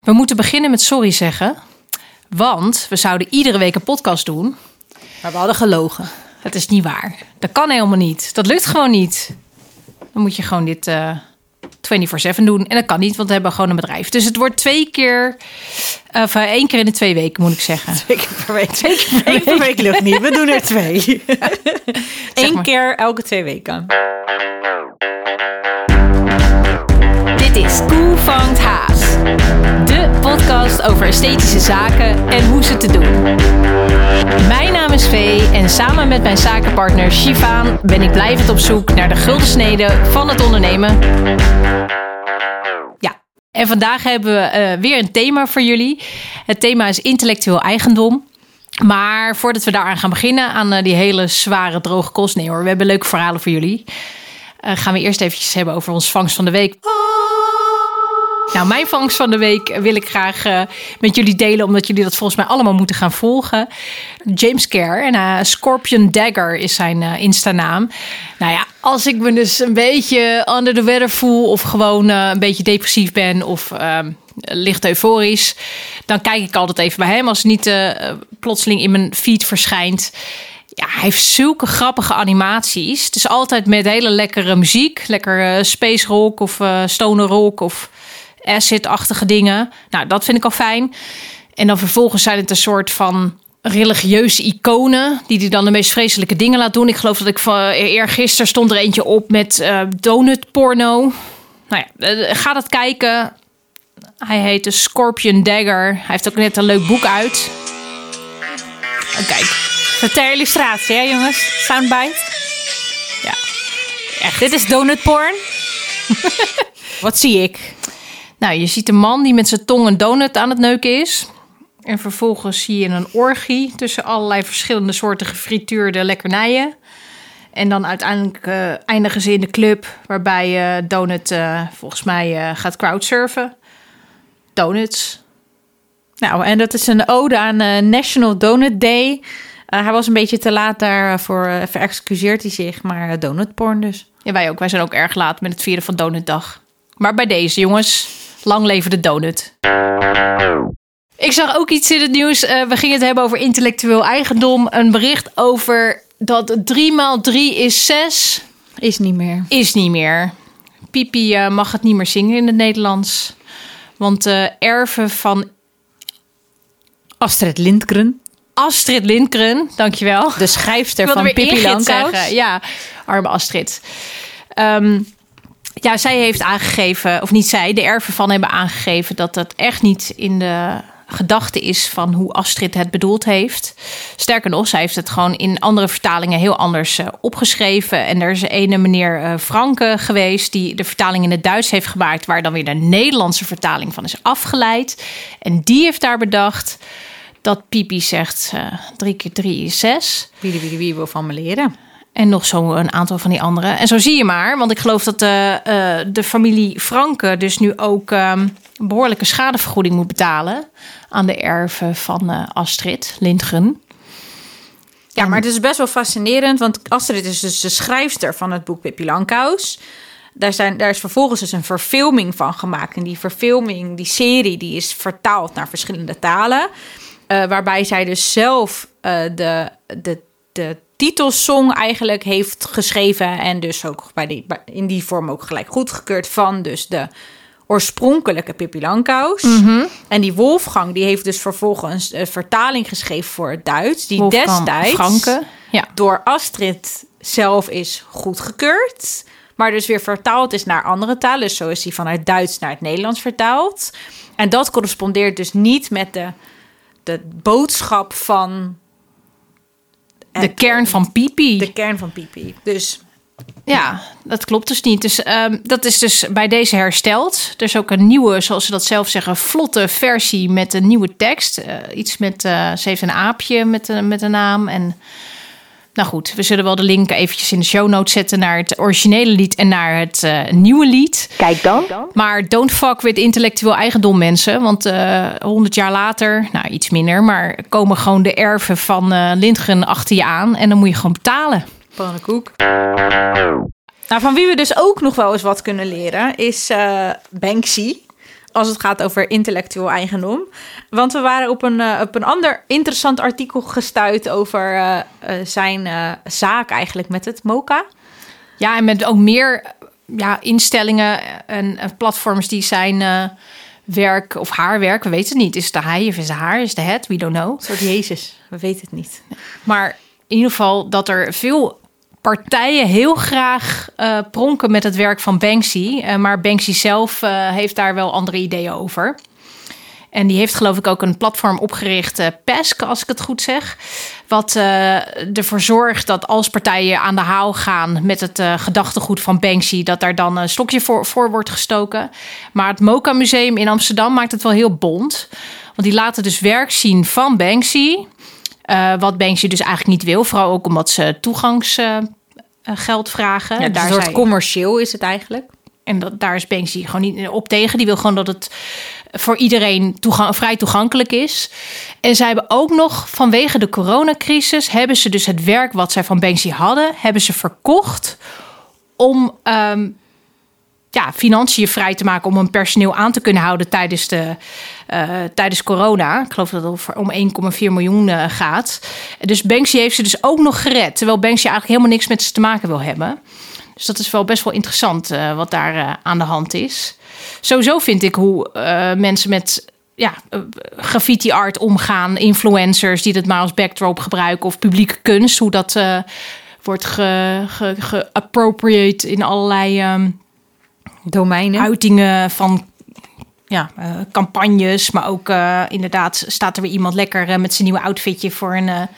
We moeten beginnen met sorry zeggen. Want we zouden iedere week een podcast doen. Maar we hadden gelogen. Het is niet waar. Dat kan helemaal niet. Dat lukt gewoon niet. Dan moet je gewoon dit eh 24-7 doen. En dat kan niet, want we hebben gewoon een bedrijf. Dus het wordt twee keer... Of eh, één keer in de twee weken, moet ik zeggen. Twee keer per week. Twee keer per week. per week lukt niet. We doen er twee. Eén maar. keer elke twee weken. Dit is Koe vangt Haas. De podcast over esthetische zaken en hoe ze te doen. Mijn naam is Vee en samen met mijn zakenpartner Shivaan ben ik blijvend op zoek naar de gulden snede van het ondernemen. Ja, en vandaag hebben we eh, weer een thema voor jullie. Het thema is intellectueel eigendom. Maar voordat we daaraan gaan beginnen, aan eh, die hele zware droge kost, nee hoor, we hebben leuke verhalen voor jullie. Eh, gaan we eerst eventjes hebben over ons vangst van de week. Nou, mijn vangst van de week wil ik graag eh, met jullie delen, omdat jullie dat volgens mij allemaal moeten gaan volgen. James Care en eh, Scorpion Dagger is zijn eh, Insta-naam. Nou ja, als ik me dus een beetje under the weather voel, of gewoon een beetje depressief ben, of ehm, licht euforisch, dan kijk ik altijd even bij hem als het niet plotseling in mijn feed verschijnt. Ja, hij heeft zulke grappige animaties. Het is altijd met hele lekkere muziek. Lekker space rock of eh stoner rock of acid-achtige dingen. Nou, dat vind ik al fijn. En dan vervolgens zijn het een soort van religieuze iconen... die hij dan de meest vreselijke dingen laat doen. Ik geloof dat ik van eergisteren stond er eentje op met eh donut porno. Nou ja, eh, ga dat kijken. Hij heet de Scorpion Dagger. Hij heeft ook net een leuk boek uit. Oh, kijk, Ter illustratie, hè jongens? Soundbite. ja. Dit is donut porn. Wat zie ik? Nou, je ziet een man die met zijn tong een donut aan het neuken is. En vervolgens zie je een orgie tussen allerlei verschillende soorten gefrituurde lekkernijen. En dan uiteindelijk eh, eindigen ze in de club waarbij eh, Donut eh, volgens mij gaat crowdsurfen. Donuts. Nou, en dat is een ode aan National Donut Day. Hij was een beetje te laat daarvoor. Verexcuseert hij zich, maar donutporn dus. Ja, wij ook. Wij zijn ook erg laat met het vieren van Donutdag. Maar bij deze jongens, lang leven de donut. Ik zag ook iets in het nieuws. Eh, we gingen het hebben over intellectueel eigendom. Een bericht over dat 3 maal 3 is 6 Is niet meer. is niet meer. Pipi eh, mag het niet meer zingen in het Nederlands. Want de erven van Astrid Lindgren, Astrid Lindgren, dankjewel. de schrijfster van Pippi Langkous. zeggen. Ja, arme Astrid. Ehm, ja, zij heeft aangegeven, of niet zij, de erven van hebben aangegeven dat dat echt niet in de gedachte is van hoe Astrid het bedoeld heeft. Sterker nog, zij heeft het gewoon in andere vertalingen heel anders eh, opgeschreven. En er is ene meneer eh, Franke geweest die de vertaling in het Duits heeft gemaakt, waar dan weer de Nederlandse vertaling van is afgeleid. En die heeft daar bedacht dat Pipi zegt eh, drie keer drie is zes. Wie, wie wil van me leren? En nog zo een aantal van die andere. En zo zie je maar, want ik geloof dat de, eh, de familie Franke dus nu ook ehm, behoorlijke schadevergoeding moet betalen aan de erven van eh, Astrid Lindgren. Ja, maar het is best wel fascinerend, want Astrid is dus de schrijfster van het boek Pippi Langkous. Daar, zijn, daar is vervolgens dus een verfilming van gemaakt. En die verfilming, die serie, die is vertaald naar verschillende talen. Eh, waarbij zij dus zelf eh, de, de, de titelsong eigenlijk heeft geschreven. En dus ook bij die, in die vorm ook gelijk goedgekeurd van dus de oorspronkelijke Pippi Langkous. En die Wolfgang, die heeft dus vervolgens een vertaling geschreven voor het Duits. Die Wolfgang destijds Franke. Ja. door Astrid zelf is goedgekeurd. Maar dus weer vertaald is naar andere talen. Dus zo is die vanuit Duits naar het Nederlands vertaald. En dat correspondeert dus niet met de, de boodschap van... De kern van Pipi. De kern van Pipi. Dus Ja, dat klopt dus niet. Dus ehm, dat is dus bij deze hersteld. Er is ook een nieuwe, zoals ze dat zelf zeggen, vlotte versie met een nieuwe tekst. Eh, iets met, eh, ze heeft een aapje met, met een naam. En nou goed, we zullen wel de link eventjes in de show notes zetten naar het originele lied en naar het eh, nieuwe lied. Kijk dan. Maar don't fuck with intellectueel eigendom, mensen. Want honderd jaar later, nou iets minder, maar komen gewoon de erven van eh Lindgren achter je aan. En dan moet je gewoon betalen. pannenkoek. Nou, van wie we dus ook nog wel eens wat kunnen leren is eh, Banksy. Als het gaat over intellectueel eigendom. Want we waren op een, op een ander interessant artikel gestuurd over zijn zaak eigenlijk met het MOCA. Ja, en met ook meer ja, instellingen en, platforms die zijn werk of haar werk, we weten het niet. Is het de hij of is het haar? Is het het? We don't know. Een soort Jezus, we weten het niet. Maar in ieder geval dat er veel partijen heel graag uh, pronken met het werk van Banksy. Uh, maar Banksy zelf uh, heeft daar wel andere ideeën over. En die heeft geloof ik ook een platform opgericht, PESC, als ik het goed zeg. Wat ervoor zorgt dat als partijen aan de haal gaan met het gedachtegoed van Banksy, dat daar dan een stokje voor, voor wordt gestoken. Maar het MoCA Museum in Amsterdam maakt het wel heel bond. Want die laten dus werk zien van Banksy. Wat Banksy dus eigenlijk niet wil. Vooral ook omdat ze toegangsgeld vragen. Ja, dus daar een soort commercieel is het eigenlijk. En dat, daar is Banksy gewoon niet op tegen. Die wil gewoon dat het voor iedereen toegang, vrij toegankelijk is. En zij hebben ook nog vanwege de coronacrisis... hebben ze dus het werk wat zij van Banksy hadden... hebben ze verkocht om um, ja, financiën vrij te maken... om hun personeel aan te kunnen houden tijdens, de, uh, tijdens corona. Ik geloof dat het om 1,4 miljoen uh, gaat. Dus Banksy heeft ze dus ook nog gered. Terwijl Banksy eigenlijk helemaal niks met ze te maken wil hebben... Dus dat is wel best wel interessant uh, wat daar aan de hand is. Sowieso vind ik hoe mensen met ja, graffiti art omgaan, influencers die dat maar als backdrop gebruiken of publieke kunst, hoe dat wordt geappropriate ge, ge in allerlei um, domeinen, uitingen van ja, uh, campagnes. Maar ook uh, inderdaad staat er weer iemand lekker uh, met zijn nieuwe outfitje voor een,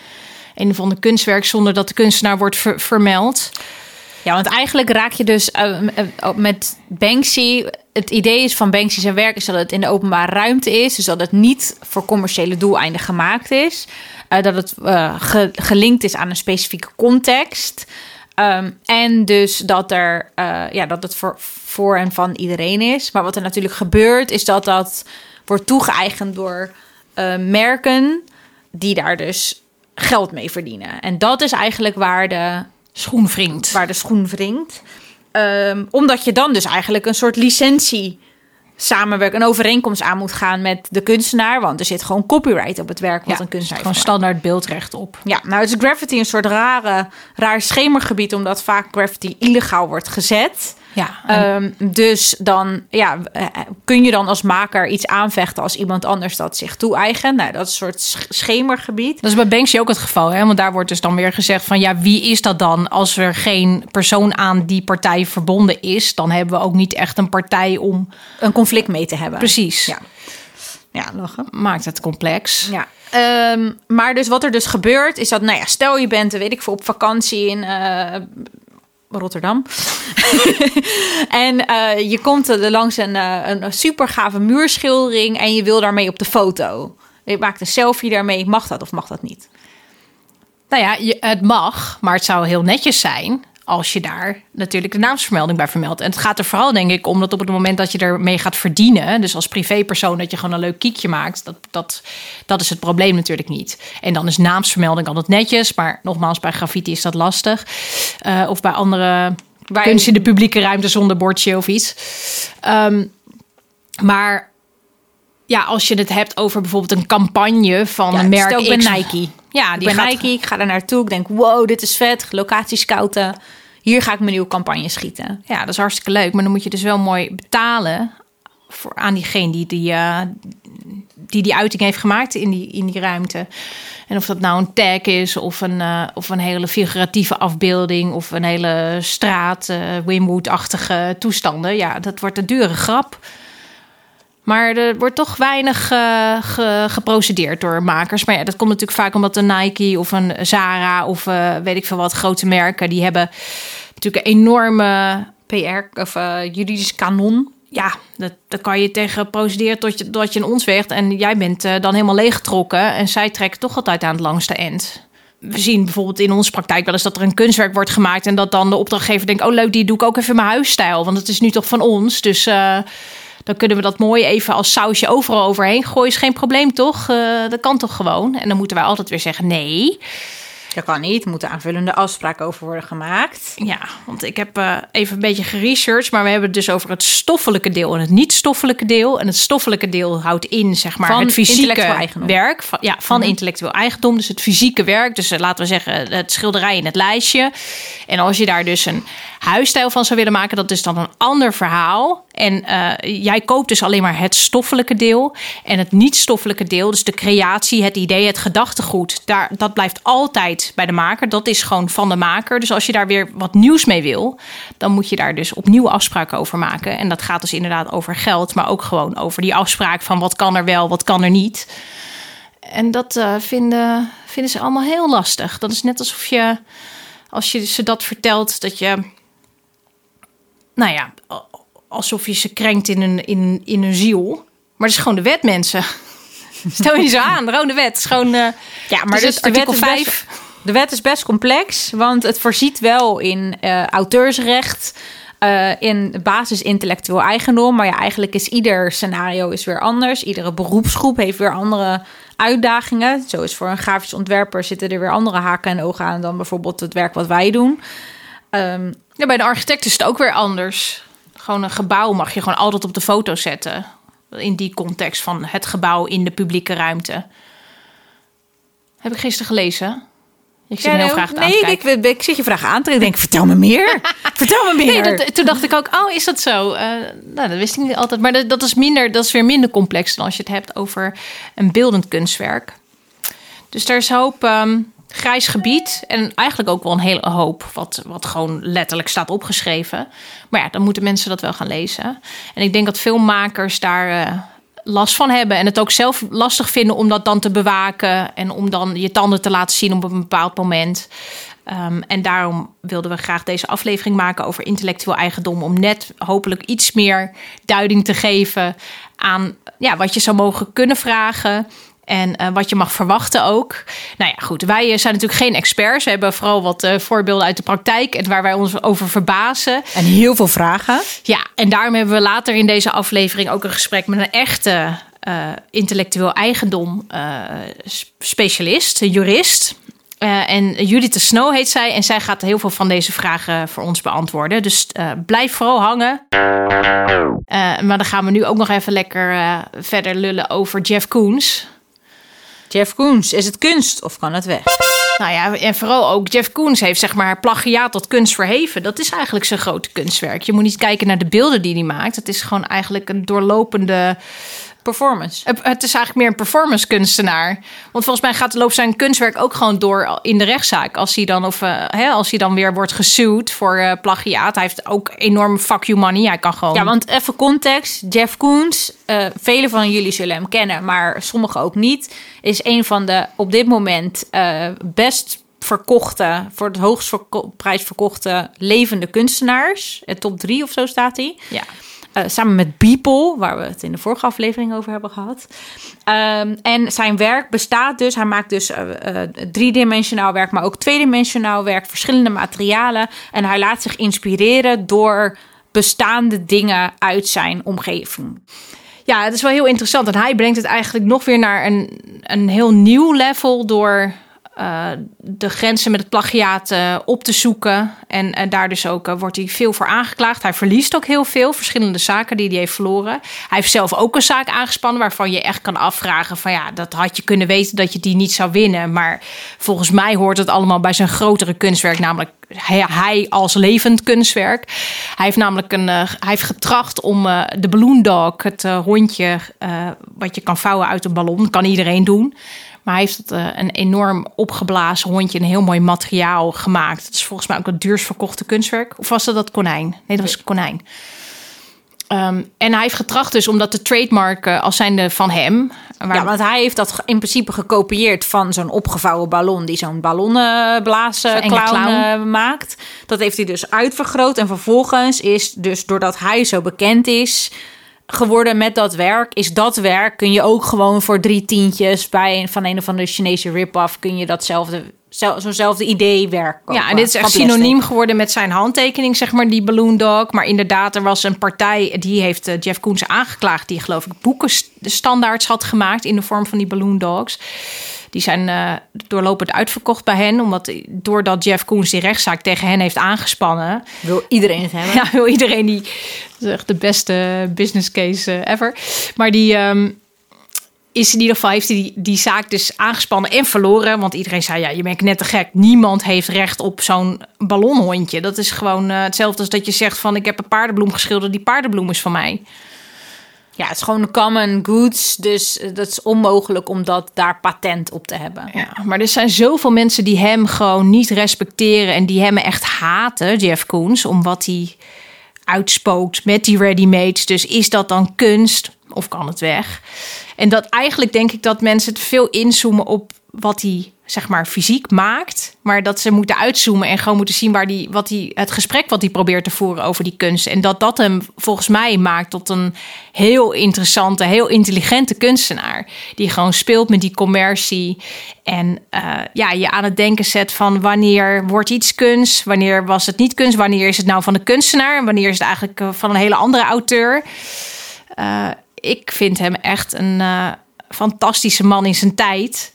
een of ander kunstwerk zonder dat de kunstenaar wordt ver vermeld. Ja, want eigenlijk raak je dus met Banksy. Het idee is van Banksy zijn werk is dat het in de openbare ruimte is. Dus dat het niet voor commerciële doeleinden gemaakt is. Dat het ge gelinkt is aan een specifieke context. Um, en dus dat, er, ja, dat het voor, voor en van iedereen is. Maar wat er natuurlijk gebeurt, is dat dat wordt toegeëigend door merken die daar dus geld mee verdienen. En dat is eigenlijk waar de schoen wringt. Waar de schoen wringt. Um, omdat je dan dus eigenlijk een soort licentie samenwerk, een overeenkomst aan moet gaan met de kunstenaar. Want er zit gewoon copyright op het werk wat een kunstenaar Gewoon standaard beeldrecht op. Ja, nou is graffiti een soort rare, raar schemergebied, omdat vaak graffiti illegaal wordt gezet. Ja, um, dus dan ja, eh, kun je dan als maker iets aanvechten als iemand anders dat zich toe-eigent. Nou, dat is een soort schemergebied. Dat is bij Banksy ook het geval, hè? Want daar wordt dus dan weer gezegd van ja, wie is dat dan? Als er geen persoon aan die partij verbonden is, dan hebben we ook niet echt een partij om een conflict mee te hebben. Precies. Ja, ja lachen. Maakt het complex. Ja. Um, maar dus wat er dus gebeurt, is dat, nou ja, stel je bent, weet ik veel, op vakantie in uh, Rotterdam. en uh, je komt langs een, uh, een super gave muurschildering en je wil daarmee op de foto. Je maakt een selfie daarmee. Mag dat of mag dat niet? Nou ja, het mag, maar het zou heel netjes zijn als je daar natuurlijk de naamsvermelding bij vermeldt. En het gaat er vooral, denk ik, om dat op het moment dat je ermee gaat verdienen, dus als privépersoon, dat je gewoon een leuk kiekje maakt, dat, dat, dat is het probleem natuurlijk niet. En dan is naamsvermelding altijd netjes, maar nogmaals, bij graffiti is dat lastig. Uh, of bij andere bij... kunst in de publieke ruimte zonder bordje of iets. Um, maar ja, als je het hebt over bijvoorbeeld een campagne van ja, een merk X, Nike. Ja, die ik Nike, ik ga er naartoe. Ik denk, wow, dit is vet. Locatie scouten. Hier ga ik mijn nieuwe campagne schieten. Ja, dat is hartstikke leuk. Maar dan moet je dus wel mooi betalen voor, aan diegene die die, uh, die die uiting heeft gemaakt in die, in die ruimte. En of dat nou een tag is of een, uh, of een hele figuratieve afbeelding... of een hele straat, uh, Wimwood-achtige toestanden. Ja, dat wordt een dure grap. Maar er wordt toch weinig ge, geprocedeerd door makers. Maar ja, dat komt natuurlijk vaak omdat een Nike of een Zara of uh, weet ik veel wat grote merken, die hebben natuurlijk een enorme PR of uh, juridisch kanon. Ja, dat, dat kan je tegen procederen tot je, tot je een ons weegt. En jij bent dan helemaal leeggetrokken. En zij trekken toch altijd aan het langste eind. We zien bijvoorbeeld in onze praktijk wel eens dat er een kunstwerk wordt gemaakt. En dat dan de opdrachtgever denkt: Oh, leuk, die doe ik ook even in mijn huisstijl. Want het is nu toch van ons. Dus dan kunnen we dat mooi even als sausje overal overheen gooien. Is geen probleem, toch? Uh, dat kan toch gewoon? En dan moeten wij altijd weer zeggen nee. Dat kan niet. Er moeten aanvullende afspraken over worden gemaakt. Ja, want ik heb uh, even een beetje geresearched, maar we hebben het dus over het stoffelijke deel en het niet-stoffelijke deel. En het stoffelijke deel houdt in, zeg maar, Van het fysieke werk. Van, ja, van Mhm. intellectueel eigendom. Dus het fysieke werk. Dus eh, laten we zeggen, het schilderij in het lijstje. En als je daar dus een huisstijl van zou willen maken, dat is dan een ander verhaal. En eh, jij koopt dus alleen maar het stoffelijke deel. En het niet-stoffelijke deel, dus de creatie, het idee, het gedachtegoed, daar, dat blijft altijd bij de maker. Dat is gewoon van de maker. Dus als je daar weer wat nieuws mee wil, dan moet je daar dus opnieuw afspraken over maken. En dat gaat dus inderdaad over geld, maar ook gewoon over die afspraak van wat kan er wel, wat kan er niet. En dat eh, vinden, vinden ze allemaal heel lastig. Dat is net alsof je, als je ze dat vertelt, dat je, nou ja, alsof je ze krenkt in hun, in, in hun ziel. Maar het is gewoon de wet, mensen. Stel je zo aan, de rode wet. Is gewoon, eh, Ja, maar dus dus wet artikel is 5. De wet is best complex, want het voorziet wel in eh, auteursrecht, eh, in basis intellectueel eigendom. Maar ja, eigenlijk is ieder scenario is weer anders. Iedere beroepsgroep heeft weer andere uitdagingen. Zo is voor een grafisch ontwerper zitten er weer andere haken en ogen aan dan bijvoorbeeld het werk wat wij doen. Ehm, Ja, bij de architect is het ook weer anders. Gewoon een gebouw mag je gewoon altijd op de foto zetten. In die context van het gebouw in de publieke ruimte. Heb ik gisteren gelezen. Ik zit heel graag aan nee, te ik, ik, ik zit je vraag aan te. Ik denk, vertel me meer. vertel me meer. Nee, dat, toen dacht ik ook, oh, is dat zo? Eh, nou, dat wist ik niet altijd. Maar dat, dat, is minder, dat is weer minder complex dan als je het hebt over een beeldend kunstwerk. Dus daar is een hoop ehm, grijs gebied. En eigenlijk ook wel een hele hoop wat, wat gewoon letterlijk staat opgeschreven. Maar ja, dan moeten mensen dat wel gaan lezen. En ik denk dat veel makers daar eh, last van hebben. En het ook zelf lastig vinden om dat dan te bewaken. En om dan je tanden te laten zien op een bepaald moment. Ehm, en daarom wilden we graag deze aflevering maken over intellectueel eigendom. Om net hopelijk iets meer duiding te geven aan ja, wat je zou mogen kunnen vragen. En eh, wat je mag verwachten ook. Nou ja, goed. Wij eh, zijn natuurlijk geen experts. We hebben vooral wat eh, voorbeelden uit de praktijk. En waar wij ons over verbazen. En heel veel vragen. Ja, en daarom hebben we later in deze aflevering ook een gesprek met een echte intellectueel eigendom specialist, een jurist. En Judith de Snow heet zij. En zij gaat heel veel van deze vragen voor ons beantwoorden. Dus blijf vooral hangen. Maar dan gaan we nu ook nog even lekker verder lullen over Jeff Koons. Jeff Koons, is het kunst of kan het weg? Nou ja, en vooral ook Jeff Koons heeft zeg maar plagiaat tot kunst verheven. Dat is eigenlijk zijn grote kunstwerk. Je moet niet kijken naar de beelden die hij maakt. Het is gewoon eigenlijk een doorlopende... Performance. Het is eigenlijk meer een performance kunstenaar. Want volgens mij gaat loopt zijn kunstwerk ook gewoon door in de rechtszaak. Als hij dan, of, eh, hè, als hij dan weer wordt gesuwd voor eh, plagiaat. Hij heeft ook enorm fuck you money. Hij kan gewoon... Ja, want even context. Jeff Koons, eh velen van jullie zullen hem kennen, maar sommigen ook niet. Is een van de op dit moment best verkochte, voor het hoogst verko- prijs verkochte levende kunstenaars. Top drie of zo staat hij. Ja. Eh, samen met Beeple, waar we het in de vorige aflevering over hebben gehad. Ehm, en zijn werk bestaat dus, hij maakt dus eh, eh, driedimensionaal werk, maar ook tweedimensionaal werk, verschillende materialen. En hij laat zich inspireren door bestaande dingen uit zijn omgeving. Ja, het is wel heel interessant. En hij brengt het eigenlijk nog weer naar een, een heel nieuw level door eh, de grenzen met het plagiaat eh, op te zoeken. En eh, daar dus ook wordt hij veel voor aangeklaagd. Hij verliest ook heel veel verschillende zaken die hij heeft verloren. Hij heeft zelf ook een zaak aangespannen waarvan je echt kan afvragen van ja, dat had je kunnen weten dat je die niet zou winnen. Maar volgens mij hoort het allemaal bij zijn grotere kunstwerk, namelijk hij, als levend kunstwerk. Hij heeft namelijk een, hij heeft getracht om de balloon dog, het eh, hondje wat je kan vouwen uit een ballon, kan iedereen doen. Maar hij heeft het, eh, een enorm opgeblazen hondje, een heel mooi materiaal gemaakt. Het is volgens mij ook het duurst verkochte kunstwerk. Of was dat dat konijn? Nee, dat was een konijn. Ehm, en hij heeft getracht dus om dat te trademarken als zijnde van hem. Waar- Ja, want hij heeft dat in principe gekopieerd van zo'n opgevouwen ballon die zo'n ballonnenblazen clown, clown. eh, maakt. Dat heeft hij dus uitvergroot en vervolgens is dus doordat hij zo bekend is geworden met dat werk, is dat werk kun je ook gewoon voor drie tientjes bij een van een of andere Chinese rip-off kun je datzelfde zel- zo'nzelfde idee werk. Ja, en dit is echt synoniem geworden met zijn handtekening, zeg maar, die Balloon Dog. Maar inderdaad, er was een partij, die heeft eh, Jeff Koons aangeklaagd... die geloof ik boekenstandaards had gemaakt in de vorm van die Balloon Dogs. Die zijn eh, doorlopend uitverkocht bij hen. Omdat doordat Jeff Koons die rechtszaak tegen hen heeft aangespannen... Wil iedereen het hebben? Ja, wil iedereen die... Dat is echt de beste business case eh, ever. Maar die... ehm, is in ieder geval heeft hij die, die zaak dus aangespannen en verloren. Want iedereen zei, ja, je bent net te gek. Niemand heeft recht op zo'n ballonhondje. Dat is gewoon eh, hetzelfde als dat je zegt van... ik heb een paardenbloem geschilderd, die paardenbloem is van mij. Ja, het is gewoon common goods. Dus eh, dat is onmogelijk om dat daar patent op te hebben. Ja, maar er zijn zoveel mensen die hem gewoon niet respecteren... en die hem echt haten, Jeff Koons... om wat hij uitspookt met die ready-mades. Dus is dat dan kunst of kan het weg? En dat eigenlijk denk ik dat mensen het veel inzoomen op wat hij zeg maar fysiek maakt, maar dat ze moeten uitzoomen en gewoon moeten zien waar die wat hij het gesprek wat hij probeert te voeren over die kunst. En dat dat hem volgens mij maakt tot een heel interessante, heel intelligente kunstenaar. Die gewoon speelt met die commercie en eh, ja je aan het denken zet van wanneer wordt iets kunst, wanneer was het niet kunst, wanneer is het nou van de kunstenaar? En wanneer is het eigenlijk eh, van een hele andere auteur. Uh, ik vind hem echt een fantastische man in zijn tijd.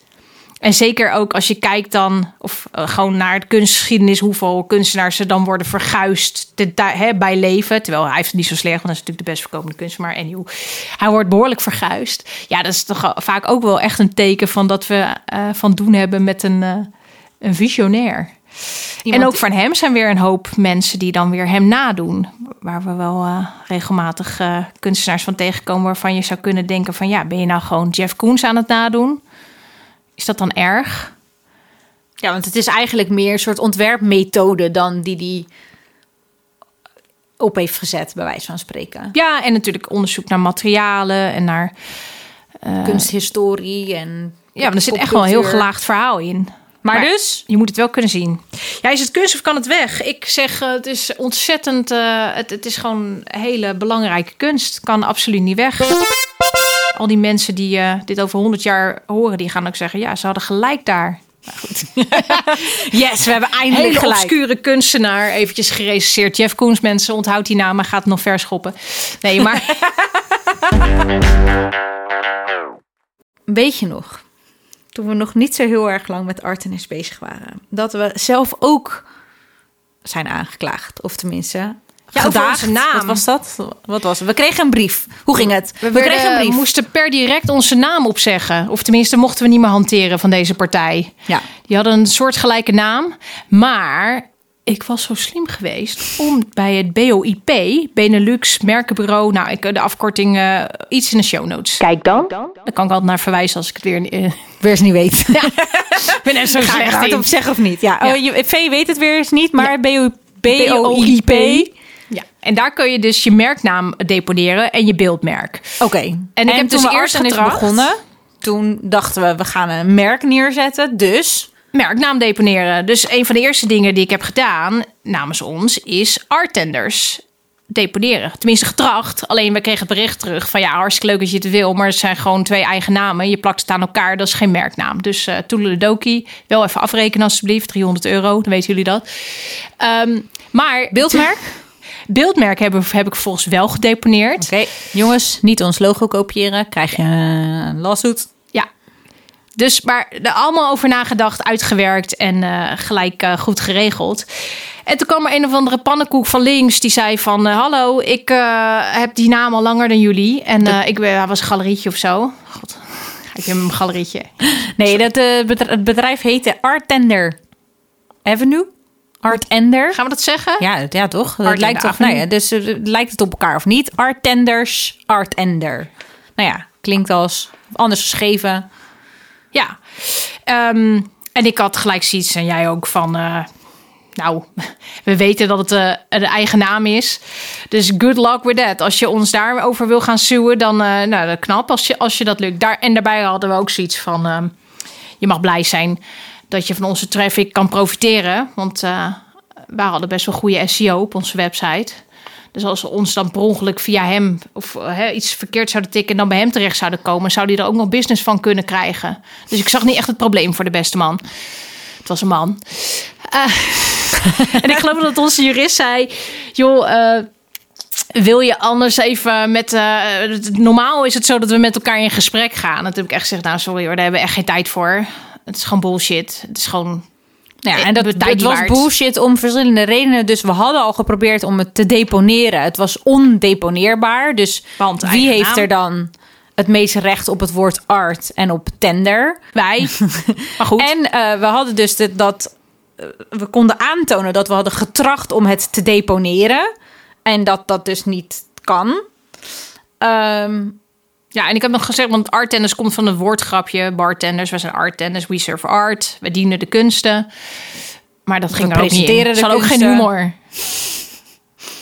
En zeker ook als je kijkt dan, of uh, gewoon naar de kunstgeschiedenis, hoeveel kunstenaars er dan worden verguisd te, he, bij leven. Terwijl hij heeft het niet zo slecht, want hij is natuurlijk de best verkopende kunstenaar. En anyway, hij wordt behoorlijk verguisd. Ja, dat is toch vaak ook wel echt een teken van dat we uh, van doen hebben met een, een visionair. Iemand en ook van hem zijn weer een hoop mensen die dan weer hem nadoen. Waar we wel uh, regelmatig uh, kunstenaars van tegenkomen waarvan je zou kunnen denken van ja, ben je nou gewoon Jeff Koons aan het nadoen? Is dat dan erg? Ja, want het is eigenlijk meer een soort ontwerpmethode dan die die op heeft gezet, bij wijze van spreken. Ja, en natuurlijk onderzoek naar materialen en naar uh, kunsthistorie en ja, maar er zit echt wel een heel gelaagd verhaal in. Maar, maar, dus? Je moet het wel kunnen zien. Ja, is het kunst of kan het weg? Ik zeg, uh, het is ontzettend... Uh, het, het, is gewoon hele belangrijke kunst. Kan absoluut niet weg. Al die mensen die uh, dit over 100 jaar horen... die gaan ook zeggen, ja, ze hadden gelijk daar. Nou goed. yes, we hebben eindelijk Hele gelijk. obscure kunstenaar. Eventjes gerecenseerd. Jeff Koens, mensen, onthoud die naam... maar gaat het nog verschoppen. Nee, maar... Weet je nog toen we nog niet zo heel erg lang met Artemis bezig waren, dat we zelf ook zijn aangeklaagd. Of tenminste, ja, gedaagd. onze naam. Wat was dat? Wat was het? We kregen een brief. Hoe ging het? We, we kregen een brief. moesten per direct onze naam opzeggen. Of tenminste, mochten we niet meer hanteren van deze partij. Ja. Die hadden een soortgelijke naam. Maar ik was zo slim geweest om bij het BOIP, Benelux Merkenbureau, nou, ik, de afkorting uh, iets in de show notes. Kijk dan. Daar kan ik altijd naar verwijzen als ik het weer, uh, weer eens niet weet. Ja. ik ben er zo Ga slecht het in. op zeggen of niet? Ja, Ja. Oh, je, V weet het weer eens niet, maar Ja. BOIP. BOIP. Ja, en daar kun je dus je merknaam deponeren en je beeldmerk. Oké. En ik heb toen dus we eerst getracht- begonnen, toen dachten we, we gaan een merk neerzetten. Dus merknaam deponeren. Dus een van de eerste dingen die ik heb gedaan namens ons is arttenders deponeren. Tenminste getracht. Alleen we kregen het bericht terug van ja, hartstikke leuk dat je het wil, maar het zijn gewoon twee eigen namen. Je plakt het aan elkaar, dat is geen merknaam. Dus uh, Toedeledoki, wel even afrekenen alsjeblieft, 300 euro, dan weten jullie dat. Ehm, maar beeldmerk? beeldmerk heb, heb ik volgens wel gedeponeerd. Oké, jongens, niet ons logo kopiëren. Krijg je een lawsuit. Dus, maar er allemaal over nagedacht, uitgewerkt en uh, gelijk uh, goed geregeld. En toen kwam er een of andere pannenkoek van links die zei van... Uh, hallo, ik heb die naam al langer dan jullie. En ik was een galerietje of zo. God, ik heb een galerietje. Nee, dat, het bedrijf heette Artender Avenue. Artender. Gaan we dat zeggen? Ja, ja toch? Dat lijkt toch, nou ja, dus lijkt het op elkaar of niet? Artenders, Artender. Nou ja, klinkt als anders geschreven. Ja. Um, en ik had gelijk zoiets, en jij ook, van... Uh, nou, we weten dat het uh, de eigen naam is. Dus good luck with that. Als je ons daarover wil gaan suwen, dan uh, nou, dat knap als je, als je dat lukt. Daar, en daarbij hadden we ook zoiets van... Uh, je mag blij zijn dat je van onze traffic kan profiteren. Want we hadden best wel goede SEO op onze website. Dus als we ons dan per ongeluk via hem of he, iets verkeerd zouden tikken en dan bij hem terecht zouden komen, zou die er ook nog business van kunnen krijgen. Dus ik zag niet echt het probleem voor de beste man. Het was een man. Uh, en ik geloof dat onze jurist zei: joh. Uh, wil je anders even met. Uh, normaal is het zo dat we met elkaar in gesprek gaan. En heb ik echt gezegd: Nou, sorry hoor, daar hebben we echt geen tijd voor. Het is gewoon bullshit. Het is gewoon. Nou ja, en dat, het was bullshit om verschillende redenen. Dus we hadden al geprobeerd om het te deponeren. Het was ondeponeerbaar. Dus Want wie heeft er dan het meeste recht op het woord art en op tender? Wij. maar goed. En uh, we hadden dus de, dat. Uh, we konden aantonen dat we hadden getracht om het te deponeren. En dat dat dus niet kan. Um, ja, en ik heb nog gezegd, want arttennis komt van het woordgrapje. Bartenders, we zijn arttennis, we serve art. We dienen de kunsten. Maar dat ging we er ook niet in. ook geen humor.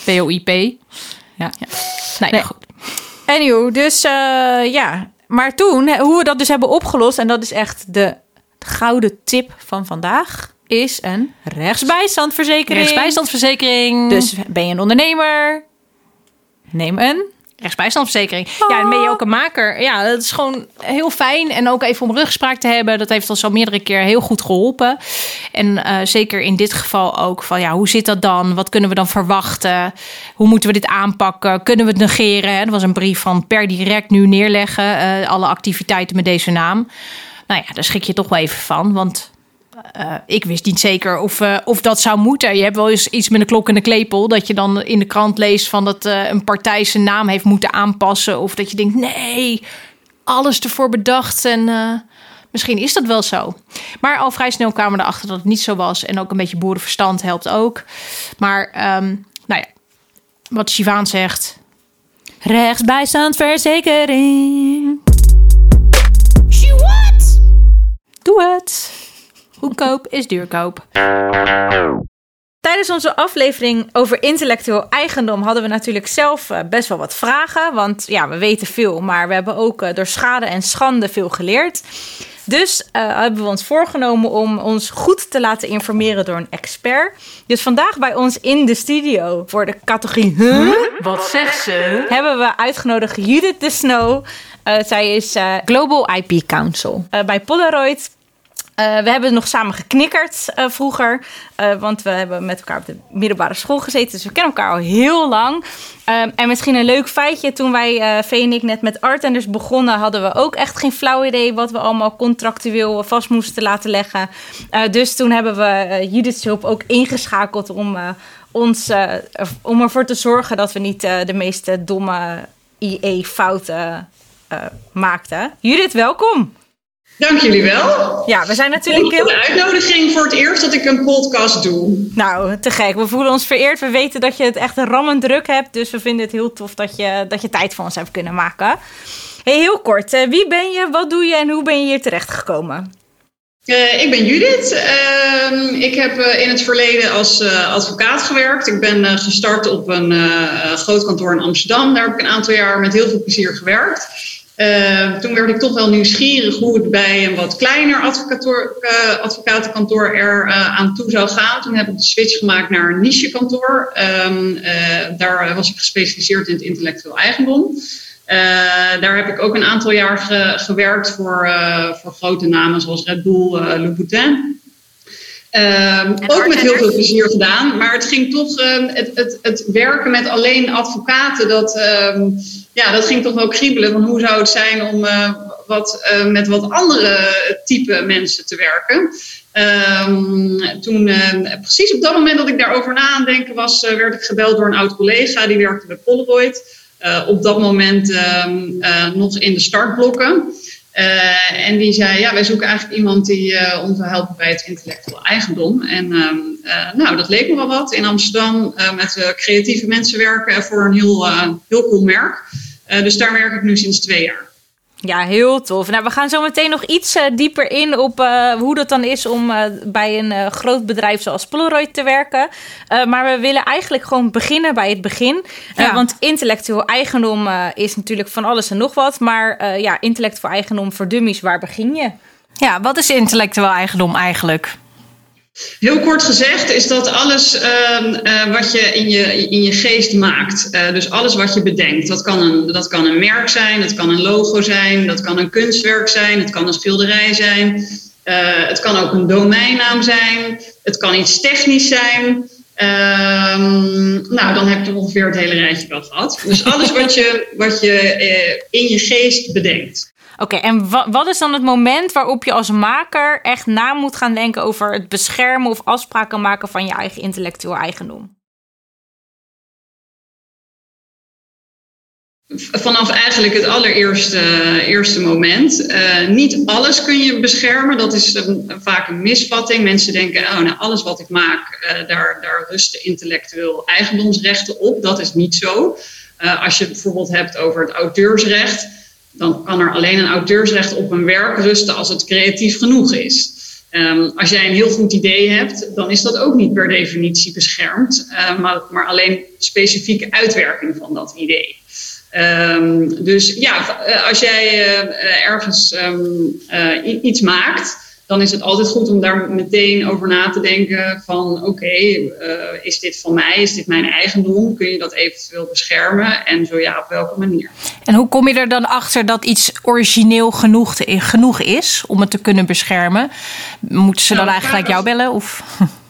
POIP. Ja. ja. Nee, nee. goed. Anywho, dus uh, ja. Maar toen, hoe we dat dus hebben opgelost... en dat is echt de gouden tip van vandaag... is een rechtsbijstandverzekering. Rechtsbijstandverzekering. Dus ben je een ondernemer... Neem een rechtsbijstandverzekering. Ja, en ben je ook een maker. Ja, dat is gewoon heel fijn. En ook even om rugspraak te hebben. Dat heeft ons al meerdere keer heel goed geholpen. En uh, zeker in dit geval ook van ja, hoe zit dat dan? Wat kunnen we dan verwachten? Hoe moeten we dit aanpakken? Kunnen we het negeren? Er was een brief van per direct nu neerleggen. Uh, alle activiteiten met deze naam. Nou ja, daar schrik je toch wel even van. Want uh, ik wist niet zeker of, uh, of dat zou moeten. Je hebt wel eens iets met een klok en een klepel. Dat je dan in de krant leest van dat uh, een partij zijn naam heeft moeten aanpassen. Of dat je denkt, nee, alles ervoor bedacht. En misschien is dat wel zo. Maar al vrij snel kwamen we erachter dat het niet zo was. En ook een beetje boerenverstand helpt ook. Maar um, nou ja, wat Shivaan zegt. Rechtsbijstandverzekering. She what? Doe het. Goedkoop is duurkoop. Tijdens onze aflevering over intellectueel eigendom hadden we natuurlijk zelf eh, best wel wat vragen. Want ja, we weten veel, maar we hebben ook eh, door schade en schande veel geleerd. Dus uh, hebben we ons voorgenomen om ons goed te laten informeren door een expert. Dus vandaag bij ons in de studio voor de categorie huh? Wat zegt ze? Hebben we uitgenodigd Judith de Snow. Uh, zij is uh, Global IP Council bij Polaroid. Uh, we hebben nog samen geknikkerd uh, vroeger. Uh, want we hebben met elkaar op de middelbare school gezeten. Dus we kennen elkaar al heel lang. en misschien een leuk feitje. Toen wij, Vee en ik, net met Artenders begonnen... hadden we ook echt geen flauw idee... wat we allemaal contractueel vast moesten laten leggen. dus toen hebben we Judith's hulp ook ingeschakeld... om, ons, om ervoor te zorgen dat we niet de meeste domme IE-fouten maakten. Judith, welkom! Dank jullie wel. Ja, we zijn natuurlijk heel... Een uitnodiging voor het eerst dat ik een podcast doe. Nou, te gek. We voelen ons vereerd. We weten dat je het echt een rammend druk hebt. Dus we vinden het heel tof dat je, dat je tijd voor ons hebt kunnen maken. Hey, heel kort. Eh, wie ben je, wat doe je en hoe ben je hier terecht gekomen? Uh, ik ben Judith. Uh, ik heb uh, in het verleden als advocaat gewerkt. Ik ben gestart op een groot kantoor in Amsterdam. Daar heb ik een aantal jaar met heel veel plezier gewerkt. Uh, toen werd ik toch wel nieuwsgierig hoe het bij een wat kleiner uh, advocatenkantoor er uh, aan toe zou gaan. Toen heb ik de switch gemaakt naar een nichekantoor. Um, daar was ik gespecialiseerd in het intellectueel eigendom. daar heb ik ook een aantal jaar ge gewerkt voor, voor grote namen zoals Red Bull, Louboutin. Um, ook met heel veel plezier gedaan. Maar het ging toch, uh, het, het, het werken met alleen advocaten, dat, uh, ja, dat ging toch wel kriebelen. Van hoe zou het zijn om uh, wat, uh, met wat andere type mensen te werken. Toen, precies op dat moment dat ik daarover na aan denken was, werd ik gebeld door een oud collega die werkte bij Polaroid. op dat moment ehm, nog in de startblokken. Uh, en die zei, ja, wij zoeken eigenlijk iemand die uh, ons wil helpen bij het intellectueel eigendom. En uh, nou, dat leek me wel wat. In Amsterdam met creatieve mensen werken voor een heel, heel cool merk. dus daar werk ik nu sinds twee jaar. Ja, heel tof. Nou, we gaan zo meteen nog iets uh, dieper in op uh, hoe dat dan is om uh, bij een groot bedrijf zoals Polaroid te werken. maar we willen eigenlijk gewoon beginnen bij het begin. Ja. want intellectueel eigendom is natuurlijk van alles en nog wat. Maar ja, intellectueel eigendom voor dummies, waar begin je? Ja, wat is intellectueel eigendom eigenlijk? Heel kort gezegd is dat alles uh, uh, wat je in, je in je geest maakt. Uh, dus alles wat je bedenkt. Dat kan, een, dat kan een merk zijn, dat kan een logo zijn, dat kan een kunstwerk zijn, het kan een schilderij zijn. het kan ook een domeinnaam zijn. Het kan iets technisch zijn. Ehm, nou, dan heb je ongeveer het hele rijtje wel gehad. Dus alles wat je, wat je in je geest bedenkt. Oké, en wat is dan het moment waarop je als maker echt na moet gaan denken over het beschermen of afspraken maken van je eigen intellectueel eigendom? Vanaf eigenlijk het allereerste eerste moment. Uh, niet alles kun je beschermen. Dat is een, vaak een misvatting. Mensen denken, oh, nou, alles wat ik maak, uh, daar, daar rusten intellectueel eigendomsrechten op. Dat is niet zo. Uh, als je het bijvoorbeeld hebt over het auteursrecht dan kan er alleen een auteursrecht op een werk rusten als het creatief genoeg is. Um, als jij een heel goed idee hebt, dan is dat ook niet per definitie beschermd, uh, maar, maar, alleen specifieke uitwerking van dat idee. Um, dus ja, eh, als jij uh, ergens um, iets maakt, dan is het altijd goed om daar meteen over na te denken van oké, eh, is dit van mij, is dit mijn eigendom? Kun je dat eventueel beschermen? En zo ja, op welke manier? En hoe kom je er dan achter dat iets origineel genoeg, genoeg is om het te kunnen beschermen? Moeten ze dan nou, eigenlijk jou bellen? Of?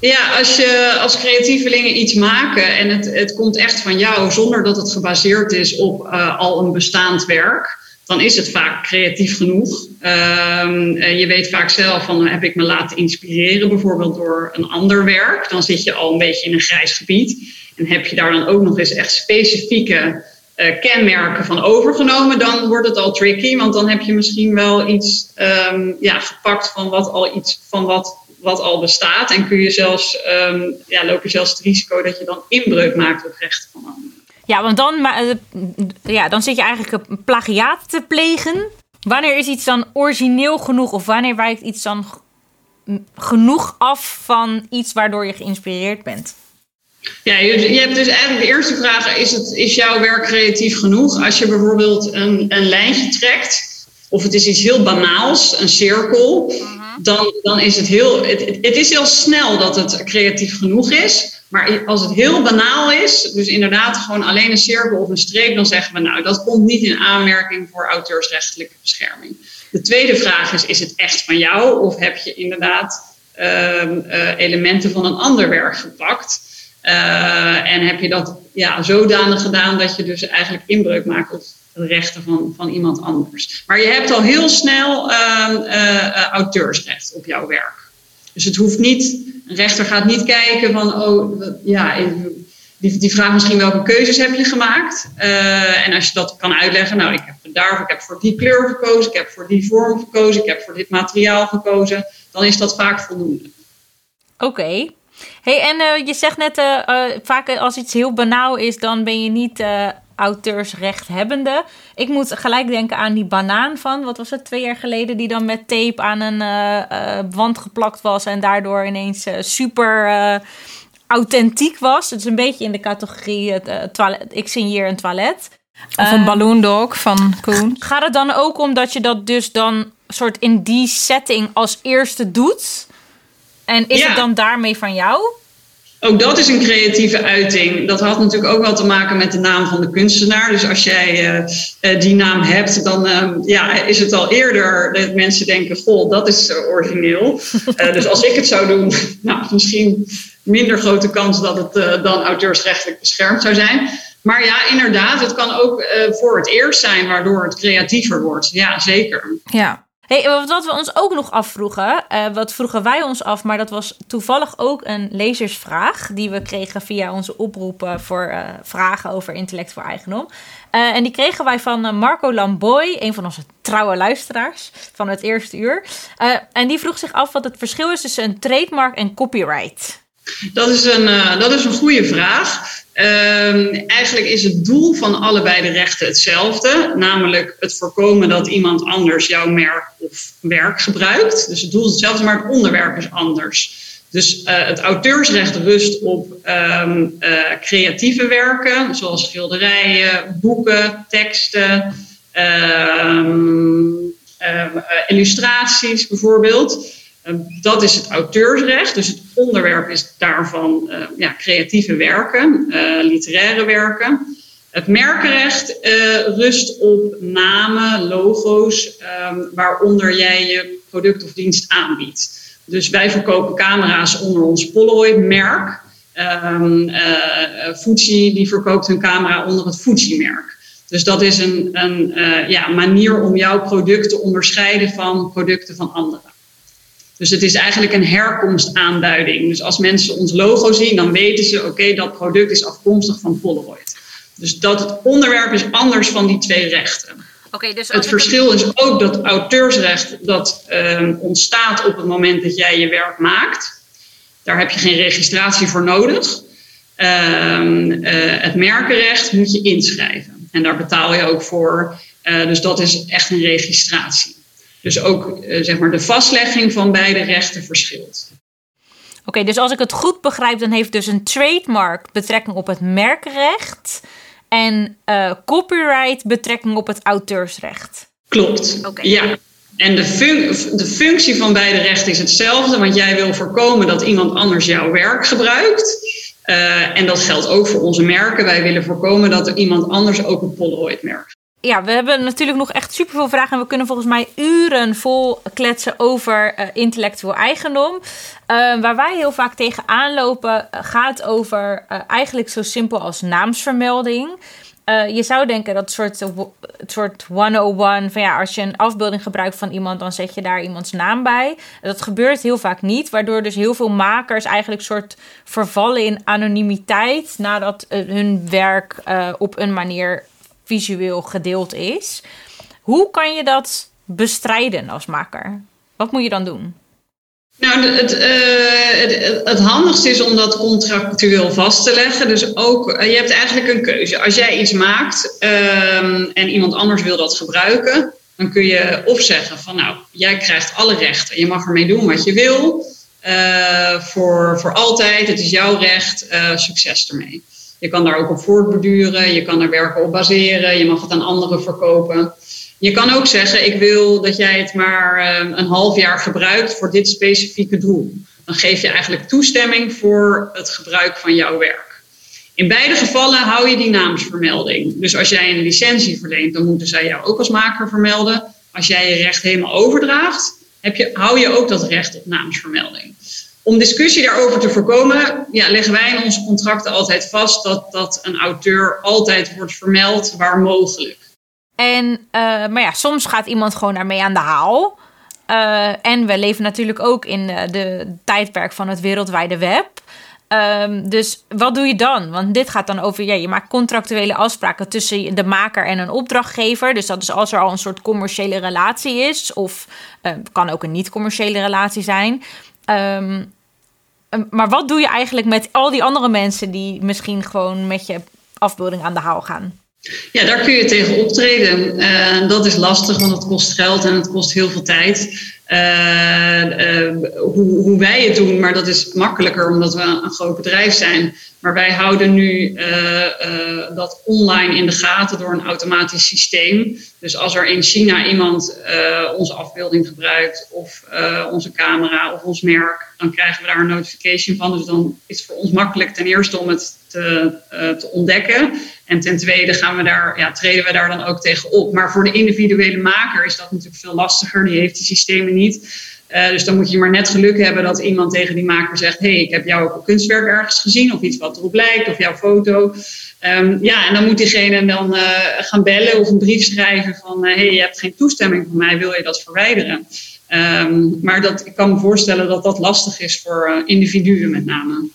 Ja, als je als creatievelingen iets maken en het, het komt echt van jou zonder dat het gebaseerd is op uh, al een bestaand werk dan is het vaak creatief genoeg. Um, je weet vaak zelf van heb ik me laten inspireren, bijvoorbeeld door een ander werk. Dan zit je al een beetje in een grijs gebied. En heb je daar dan ook nog eens echt specifieke uh, kenmerken van overgenomen, dan wordt het al tricky. Want dan heb je misschien wel iets um, ja, gepakt van wat al iets van wat, wat al bestaat. En kun je zelfs, um, ja, loop je zelfs het risico dat je dan inbreuk maakt op rechten van anderen. Ja, want dan, eh, ja, dan zit je eigenlijk een plagiaat te plegen. Wanneer is iets dan origineel genoeg? Of wanneer wijkt iets dan genoeg af van iets waardoor je geïnspireerd bent? Ja, je, je hebt dus eigenlijk de eerste vraag: is, het, is jouw werk creatief genoeg? Als je bijvoorbeeld een, een lijntje trekt, of het is iets heel banaals, een cirkel, mhm. dan, dan is het heel. Het, het is heel snel dat het creatief genoeg is. Maar als het heel banaal is, dus inderdaad gewoon alleen een cirkel of een streep, dan zeggen we nou, dat komt niet in aanmerking voor auteursrechtelijke bescherming. De tweede vraag is, is het echt van jou of heb je inderdaad uh, elementen van een ander werk gepakt? Uh, en heb je dat ja, zodanig gedaan dat je dus eigenlijk inbreuk maakt op de rechten van, van iemand anders. Maar je hebt al heel snel uh, auteursrecht op jouw werk. Dus het hoeft niet, een rechter gaat niet kijken van, oh ja, die, die vraagt misschien welke keuzes heb je gemaakt. Uh, en als je dat kan uitleggen, nou, ik heb daarvoor, ik heb voor die kleur gekozen, ik heb voor die vorm gekozen, ik heb voor dit materiaal gekozen, dan is dat vaak voldoende. Oké. Hey, en uh, je zegt net, uh, vaak als iets heel banaal is, dan ben je niet auteursrechthebbende. Ik moet gelijk denken aan die banaan van, wat was het, twee jaar geleden, die dan met tape aan een uh, wand geplakt was en daardoor ineens uh, super authentiek was. Het is een beetje in de categorie het, toilet. Ik signeer een toilet. Of een balloondog van Koen. Gaat het dan ook om dat je dat dus dan soort in die setting als eerste doet? En is het dan daarmee van jou? Ook dat is een creatieve uiting. Dat had natuurlijk ook wel te maken met de naam van de kunstenaar. Dus als jij uh, die naam hebt, dan uh, ja, is het al eerder dat mensen denken: Goh, dat is origineel. dus als ik het zou doen, nou, misschien minder grote kans dat het dan auteursrechtelijk beschermd zou zijn. Maar ja, inderdaad, het kan ook voor het eerst zijn waardoor het creatiever wordt. Ja, zeker. Ja, Hey, wat we ons ook nog afvroegen, uh, wat vroegen wij ons af, maar dat was toevallig ook een lezersvraag die we kregen via onze oproepen voor uh, vragen over intellectueel eigendom. Uh, en die kregen wij van Marco Lamboy, een van onze trouwe luisteraars van het eerste uur. en die vroeg zich af wat het verschil is tussen een trademark en copyright. Dat is een, dat is een goede vraag. Uh, eigenlijk is het doel van allebei de rechten hetzelfde, namelijk het voorkomen dat iemand anders jouw merk of werk gebruikt. Dus het doel is hetzelfde, maar het onderwerp is anders. Dus uh, het auteursrecht rust op um, creatieve werken, zoals schilderijen, boeken, teksten, ehm, illustraties bijvoorbeeld. Ehm, dat is het auteursrecht. Dus het onderwerp is daarvan uh, ja, creatieve werken, uh, literaire werken. Het merkenrecht rust op namen, logo's, ehm, waaronder jij je product of dienst aanbiedt. Dus wij verkopen camera's onder ons Polaroid-merk. Um, Fuji die verkoopt hun camera onder het Fuji-merk. Dus dat is een, een ja, manier om jouw product te onderscheiden van producten van anderen. Dus het is eigenlijk een herkomstaanduiding. Dus als mensen ons logo zien, dan weten ze: oké, dat product is afkomstig van Polaroid. Dus dat het onderwerp is anders van die twee rechten. Okay, dus het verschil is ook dat auteursrecht dat uh, ontstaat op het moment dat jij je werk maakt. Daar heb je geen registratie voor nodig. Uh, het merkenrecht moet je inschrijven. En daar betaal je ook voor. Uh, dus dat is echt een registratie. Dus ook zeg maar de vastlegging van beide rechten verschilt. Oké, dus als ik het goed begrijp, dan heeft dus een trademark betrekking op het merkrecht en uh, copyright betrekking op het auteursrecht. Klopt. Okay. Ja. En de, fun de functie van beide rechten is hetzelfde, want jij wil voorkomen dat iemand anders jouw werk gebruikt. Uh, en dat geldt ook voor onze merken. Wij willen voorkomen dat er iemand anders ook een Polaroid-merk ja, we hebben natuurlijk nog echt superveel vragen. En we kunnen volgens mij uren vol kletsen over uh, intellectueel eigendom. Uh, waar wij heel vaak tegenaan lopen, uh, gaat over eigenlijk zo simpel als naamsvermelding. je zou denken dat soort, het soort 101 van ja, als je een afbeelding gebruikt van iemand, dan zet je daar iemands naam bij. Dat gebeurt heel vaak niet, waardoor dus heel veel makers eigenlijk soort vervallen in anonimiteit nadat hun werk op een manier visueel gedeeld is. Hoe kan je dat bestrijden als maker? Wat moet je dan doen? Nou, het, uh, het, het, handigste is om dat contractueel vast te leggen. Dus ook, uh, je hebt eigenlijk een keuze. Als jij iets maakt uh, en iemand anders wil dat gebruiken, dan kun je opzeggen van nou, jij krijgt alle rechten. Je mag ermee doen wat je wil. Uh, voor, voor altijd, het is jouw recht, succes ermee. Je kan daar ook op voortborduren, je kan er werken op baseren, je mag het aan anderen verkopen. Je kan ook zeggen, ik wil dat jij het maar eh, een half jaar gebruikt voor dit specifieke doel. Dan geef je eigenlijk toestemming voor het gebruik van jouw werk. In beide gevallen hou je die naamsvermelding. Dus als jij een licentie verleent, dan moeten zij jou ook als maker vermelden. Als jij je recht helemaal overdraagt, heb je, hou je ook dat recht op naamsvermelding. Om discussie daarover te voorkomen, ja, leggen wij in onze contracten altijd vast dat, dat een auteur altijd wordt vermeld waar mogelijk. En, uh, maar ja, soms gaat iemand gewoon daarmee aan de haal. Uh, en we leven natuurlijk ook in de, de tijdperk van het wereldwijde web. Um, dus wat doe je dan? Want dit gaat dan over, ja, je maakt contractuele afspraken tussen de maker en een opdrachtgever. Dus dat is als er al een soort commerciële relatie is, of kan ook een niet-commerciële relatie zijn. Ehm, maar wat doe je eigenlijk met al die andere mensen die misschien gewoon met je afbeelding aan de haal gaan? Ja, daar kun je tegen optreden. Uh, dat is lastig, want het kost geld en het kost heel veel tijd. Uh, uh, hoe, hoe, wij het doen, maar dat is makkelijker omdat we een groot bedrijf zijn. Maar wij houden nu dat online in de gaten door een automatisch systeem. Dus als er in China iemand onze afbeelding gebruikt, of onze camera of ons merk, dan krijgen we daar een notification van. Dus dan is het voor ons makkelijk ten eerste om het te, te ontdekken. En ten tweede gaan we daar, ja, treden we daar dan ook tegen op. Maar voor de individuele maker is dat natuurlijk veel lastiger. Die heeft die systemen niet. Uh, dus dan moet je maar net geluk hebben dat iemand tegen die maker zegt: hey, ik heb jouw kunstwerk ergens gezien, of iets wat erop lijkt, of jouw foto. Um, ja, en dan moet diegene dan uh, gaan bellen of een brief schrijven van: hé, hey, je hebt geen toestemming van mij, wil je dat verwijderen? Um, maar dat, ik kan me voorstellen dat dat lastig is voor individuen met name.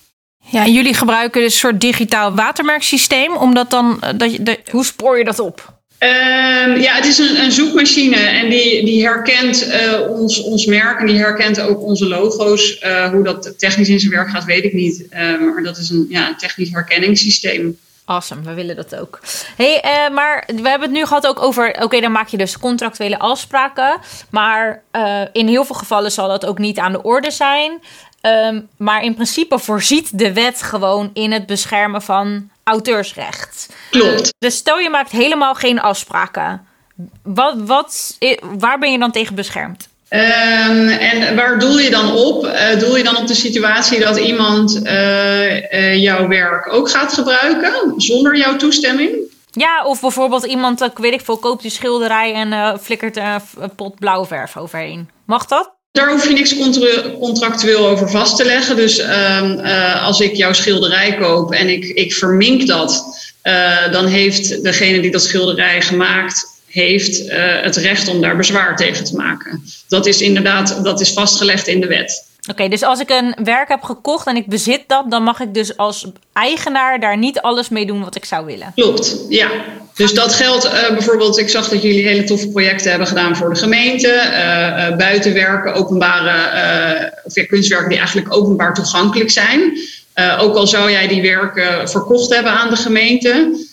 Ja, jullie gebruiken dus een soort digitaal watermerksysteem, omdat dan eh, dat je. Hoe spoor je dat op? Um, ja, het is een, een, zoekmachine en die, die herkent uh, ons, ons merk en die herkent ook onze logo's. Uh, hoe dat technisch in zijn werk gaat, weet ik niet. Uh, maar dat is een ja, technisch herkenningssysteem. Awesome, we willen dat ook. hey, uh, maar we hebben het nu gehad ook over... oké, dan maak je dus contractuele afspraken... maar uh, in heel veel gevallen zal dat ook niet aan de orde zijn. Um, maar in principe voorziet de wet gewoon in het beschermen van auteursrecht. Klopt. Dus stel je maakt helemaal geen afspraken. Wat, wat, waar ben je dan tegen beschermd? Um, en waar doel je dan op? Uh, doel je dan op de situatie dat iemand uh, uh, jouw werk ook gaat gebruiken zonder jouw toestemming? Ja, of bijvoorbeeld iemand, ik weet ik veel, koopt die schilderij en flikkert een pot blauwe verf overheen. Mag dat? Daar hoef je niks contractueel over vast te leggen. Dus uh, als ik jouw schilderij koop en ik, ik vermink dat, uh, dan heeft degene die dat schilderij gemaakt heeft het recht om daar bezwaar tegen te maken. Dat is inderdaad dat is vastgelegd in de wet. Oké, dus als ik een werk heb gekocht en ik bezit dat, dan mag ik dus als eigenaar daar niet alles mee doen wat ik zou willen. Klopt, ja. Dus dat geldt uh, bijvoorbeeld, ik zag dat jullie hele toffe projecten hebben gedaan voor de gemeente. Uh, uh, buitenwerken, openbare, of kunstwerken die eigenlijk openbaar toegankelijk zijn. ook al zou jij die werken verkocht hebben aan de gemeente,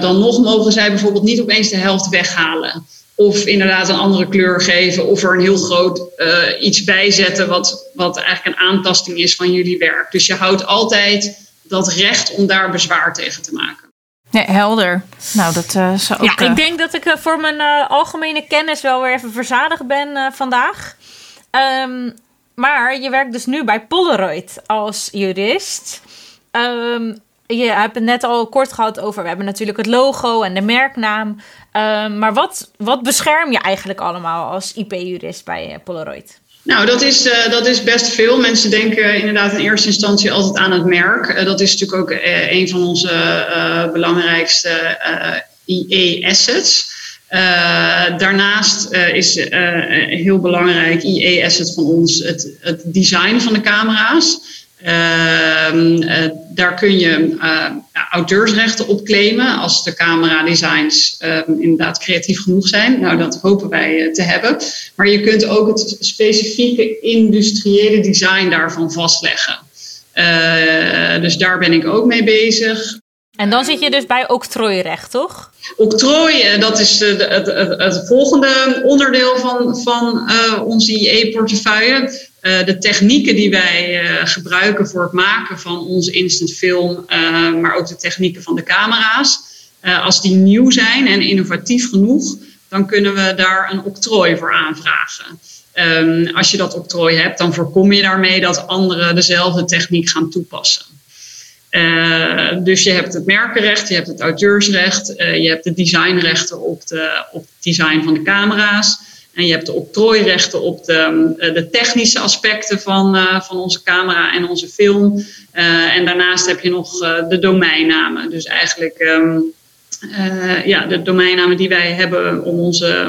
dan nog mogen zij bijvoorbeeld niet opeens de helft weghalen. Of inderdaad een andere kleur geven. Of er een heel groot uh, iets bijzetten wat, wat eigenlijk een aantasting is van jullie werk. Dus je houdt altijd dat recht om daar bezwaar tegen te maken. Nee, helder. Nou, dat uh, zou ook... Ja, ik denk dat ik voor mijn algemene kennis wel weer even verzadigd ben vandaag. Um, maar je werkt dus nu bij Polaroid als jurist. Um, je hebt het net al kort gehad over. We hebben natuurlijk het logo en de merknaam. Ehm, maar wat, wat bescherm je eigenlijk allemaal als IP-jurist bij uh, Polaroid? Nou, dat is, uh, dat is best veel. Mensen denken inderdaad in eerste instantie altijd aan het merk. Uh, dat is natuurlijk ook een van onze belangrijkste IE-assets. daarnaast is heel belangrijk IE-asset van ons het, het design van de camera's. Ehm, eh, daar kun je uh, auteursrechten op claimen als de camera-designs ehm, inderdaad creatief genoeg zijn. Nou, dat hopen wij eh, te hebben. Maar je kunt ook het specifieke industriële design daarvan vastleggen. dus daar ben ik ook mee bezig. En dan zit je dus bij octrooirecht, toch? Octrooi, dat is het, het, het, volgende onderdeel van, van onze IE-portefeuille. Eh, de technieken die wij uh, gebruiken voor het maken van onze instant film, uh, maar ook de technieken van de camera's, als die nieuw zijn en innovatief genoeg, dan kunnen we daar een octrooi voor aanvragen. Um, als je dat octrooi hebt, dan voorkom je daarmee dat anderen dezelfde techniek gaan toepassen. dus je hebt het merkenrecht, je hebt het auteursrecht, je hebt de designrechten op, de, op het design van de camera's. En je hebt de octrooirechten op de, eh, de technische aspecten van, uh, van onze camera en onze film. Uh, en daarnaast heb je nog de domeinnamen. Dus eigenlijk um, ja, de domeinnamen die wij hebben om onze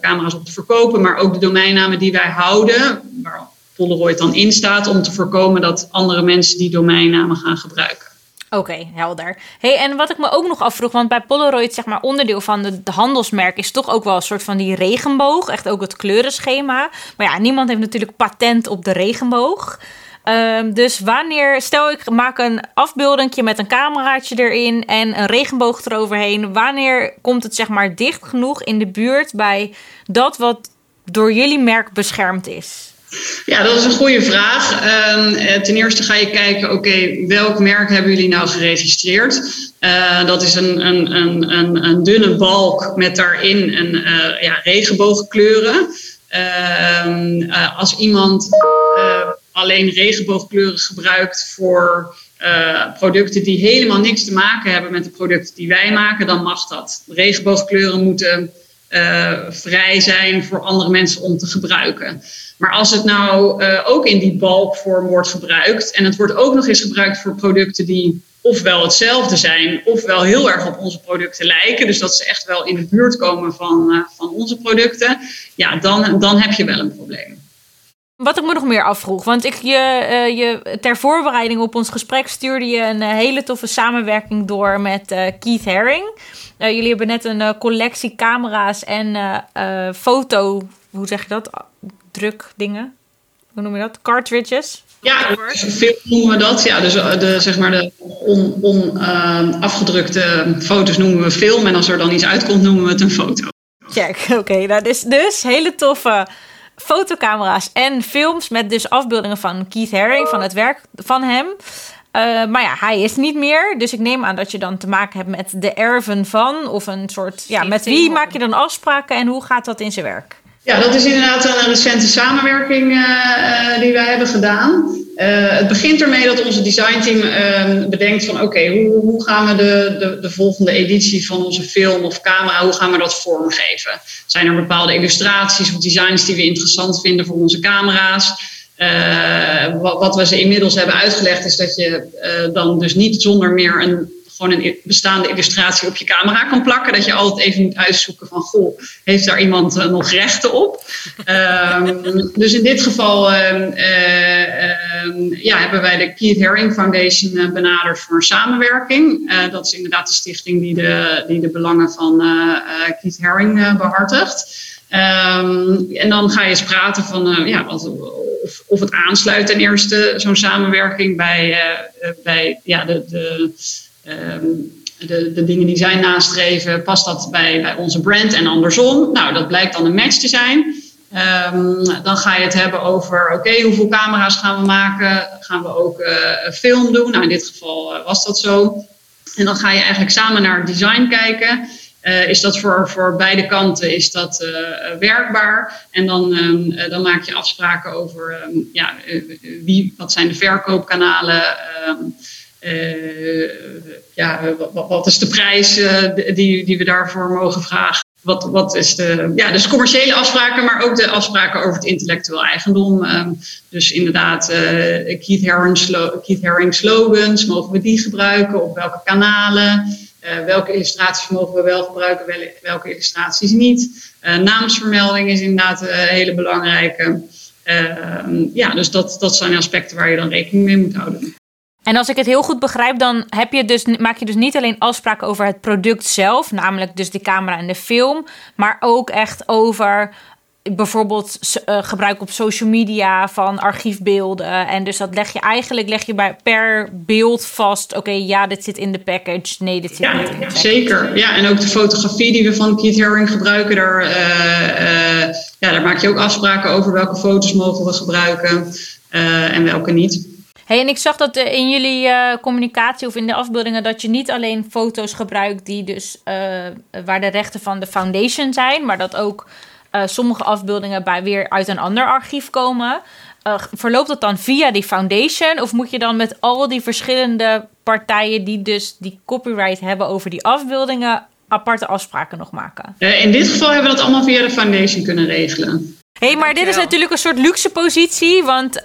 camera's op te verkopen. Maar ook de domeinnamen die wij houden, waar Polaroid dan in staat, om te voorkomen dat andere mensen die domeinnamen gaan gebruiken. Oké, helder. Hey, en wat ik me ook nog afvroeg, want bij Polaroid, zeg maar, onderdeel van de, handelsmerk is toch ook wel een soort van die regenboog. Echt ook het kleurenschema. Maar ja, niemand heeft natuurlijk patent op de regenboog. Um, dus wanneer, stel ik maak een afbeeldingje met een cameraatje erin en een regenboog eroverheen. Wanneer komt het zeg maar dicht genoeg in de buurt bij dat wat door jullie merk beschermd is? Ja, dat is een goede vraag. Uh, ten eerste ga je kijken, oké, welk merk hebben jullie nou geregistreerd? Uh, dat is een, een, een, een, dunne balk met daarin een uh, ja, regenboogkleuren. Ehm, als iemand alleen regenboogkleuren gebruikt voor producten die helemaal niks te maken hebben met de producten die wij maken, dan mag dat. Regenboogkleuren moeten vrij zijn voor andere mensen om te gebruiken. Maar als het nou uh, ook in die balkvorm wordt gebruikt en het wordt ook nog eens gebruikt voor producten die ofwel hetzelfde zijn, ofwel heel erg op onze producten lijken, dus dat ze echt wel in de buurt komen van, uh, van onze producten, ja, dan, dan heb je wel een probleem. Wat ik me nog meer afvroeg, want ik, je, uh, je, ter voorbereiding op ons gesprek stuurde je een hele toffe samenwerking door met Keith Haring. jullie hebben net een collectie camera's en foto, hoe zeg je dat? Drukdingen. Hoe noem je dat? Cartridges? Ja, veel noemen we dat. Ja, dus eh, de, zeg maar de on, on uh, afgedrukte foto's noemen we film. En als er dan iets uitkomt, noemen we het een foto. Check, oké. nou, dus, dus hele toffe fotocamera's en films met dus afbeeldingen van Keith Haring, van het werk van hem. Uh, maar ja, hij is niet meer. Dus ik neem aan dat je dan te maken hebt met de erven van. Of een soort. Ja, met wie maak je dan afspraken en hoe gaat dat in zijn werk? Ja, dat is inderdaad een recente samenwerking uh, die wij hebben gedaan. het begint ermee dat onze designteam uh, bedenkt van oké, hoe, hoe gaan we de, de, de, volgende editie van onze film of camera, hoe gaan we dat vormgeven? Zijn er bepaalde illustraties of designs die we interessant vinden voor onze camera's? Wat, wat, we ze inmiddels hebben uitgelegd is dat je dan dus niet zonder meer een gewoon een bestaande illustratie op je camera kan plakken. Dat je altijd even moet uitzoeken van, goh, heeft daar iemand uh, nog rechten op? um, dus in dit geval uh, uh, ja, hebben wij de Keith Haring Foundation eh, benaderd voor een samenwerking. Eh, dat is inderdaad de stichting die de, die de belangen van Keith Haring behartigt. Um, en dan ga je eens praten van ja, wat, of, of het aansluit ten eerste, zo'n samenwerking bij, bij ja, de, de um, de, de dingen die zij nastreven, past dat bij, bij onze brand en andersom? Nou, dat blijkt dan een match te zijn. Um, dan ga je het hebben over, oké, hoeveel camera's gaan we maken? Gaan we ook uh, film doen? Nou, in dit geval uh, was dat zo. En dan ga je eigenlijk samen naar design kijken. Uh, is dat voor, voor beide kanten is dat werkbaar? En dan, um, dan maak je afspraken over ja, wie, wat zijn de verkoopkanalen uh, ja, wat, is de prijs uh, die, die we daarvoor mogen vragen? Wat, wat is de, ja, dus commerciële afspraken, maar ook de afspraken over het intellectueel eigendom. Um, dus inderdaad, Keith, Haring Keith Haring slogans, mogen we die gebruiken? Op welke kanalen? welke illustraties mogen we wel gebruiken, welke illustraties niet? naamsvermelding is inderdaad een hele belangrijke. Ehm, ja, dus dat, dat zijn aspecten waar je dan rekening mee moet houden. En als ik het heel goed begrijp, dan heb je dus, maak je dus niet alleen afspraken over het product zelf, namelijk dus de camera en de film, maar ook echt over bijvoorbeeld uh, gebruik op social media van archiefbeelden. En dus dat leg je eigenlijk leg je bij per beeld vast. Oké, ja, dit zit in de package. Nee, dit zit ja, niet in de package. Zeker. Ja, en ook de fotografie die we van Keith Haring gebruiken. Daar, uh, uh, ja, daar maak je ook afspraken over welke foto's mogen we gebruiken en welke niet. Hey, en ik zag dat in jullie uh, communicatie of in de afbeeldingen dat je niet alleen foto's gebruikt die dus uh, waar de rechten van de foundation zijn, maar dat ook sommige afbeeldingen bij weer uit een ander archief komen. verloopt dat dan via die foundation of moet je dan met al die verschillende partijen die dus die copyright hebben over die afbeeldingen aparte afspraken nog maken? in dit geval hebben we dat allemaal via de foundation kunnen regelen hey, maar dit is natuurlijk een soort luxe positie. Want uh,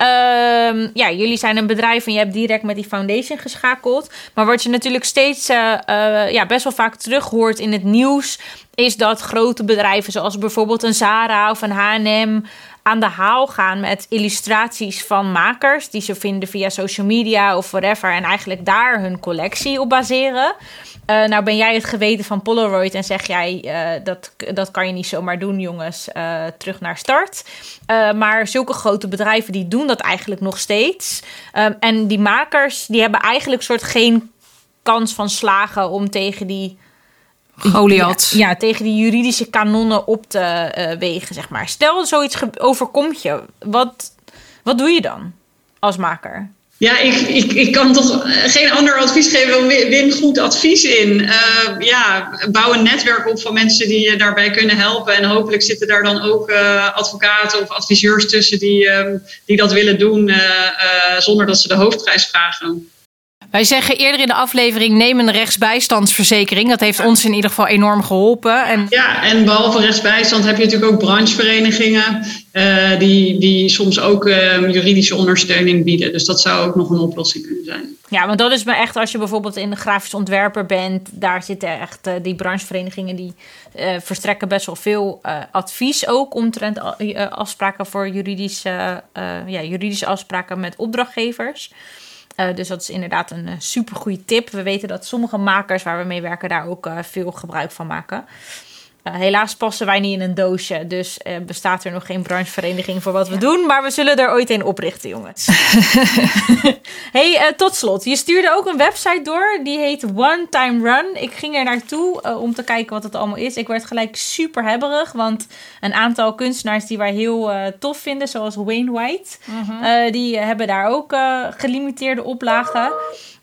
ja, jullie zijn een bedrijf en je hebt direct met die foundation geschakeld. Maar wat je natuurlijk steeds uh, uh, ja, best wel vaak terug hoort in het nieuws... is dat grote bedrijven zoals bijvoorbeeld een Zara of een H&M aan de haal gaan met illustraties van makers... die ze vinden via social media of whatever... en eigenlijk daar hun collectie op baseren... Uh, nou ben jij het geweten van Polaroid en zeg jij uh, dat, dat kan je niet zomaar doen, jongens. Uh, terug naar start. maar zulke grote bedrijven die doen dat eigenlijk nog steeds. En die makers die hebben eigenlijk soort geen kans van slagen om tegen die. Goliath. Ja, ja, tegen die juridische kanonnen op te wegen, zeg maar. Stel zoiets overkomt je. Wat, wat doe je dan als maker? Ja, ik, ik, ik kan toch geen ander advies geven. Win goed advies in. Uh, ja, bouw een netwerk op van mensen die je daarbij kunnen helpen. En hopelijk zitten daar dan ook uh, advocaten of adviseurs tussen die, uh, die dat willen doen eh, zonder dat ze de hoofdprijs vragen. Wij zeggen eerder in de aflevering: neem een rechtsbijstandsverzekering. Dat heeft ons in ieder geval enorm geholpen. En... Ja, en behalve rechtsbijstand heb je natuurlijk ook brancheverenigingen. Uh, die, die soms ook uh, juridische ondersteuning bieden. Dus dat zou ook nog een oplossing kunnen zijn. Ja, want dat is maar echt als je bijvoorbeeld in de grafisch ontwerper bent. Daar zitten echt uh, die brancheverenigingen die verstrekken best wel veel advies ook omtrent afspraken voor juridische, ja, juridische afspraken met opdrachtgevers. Uh, dus dat is inderdaad een uh, supergoeie tip. We weten dat sommige makers waar we mee werken daar ook uh, veel gebruik van maken. Uh, helaas passen wij niet in een doosje, dus uh, bestaat er nog geen branchevereniging voor wat we doen. Maar we zullen er ooit een oprichten, jongens. hey, uh, tot slot. Je stuurde ook een website door, die heet One Time Run. Ik ging er naartoe om te kijken wat het allemaal is. Ik werd gelijk super hebberig, want een aantal kunstenaars die wij heel tof vinden, zoals Wayne White, -huh. die hebben daar ook gelimiteerde oplagen.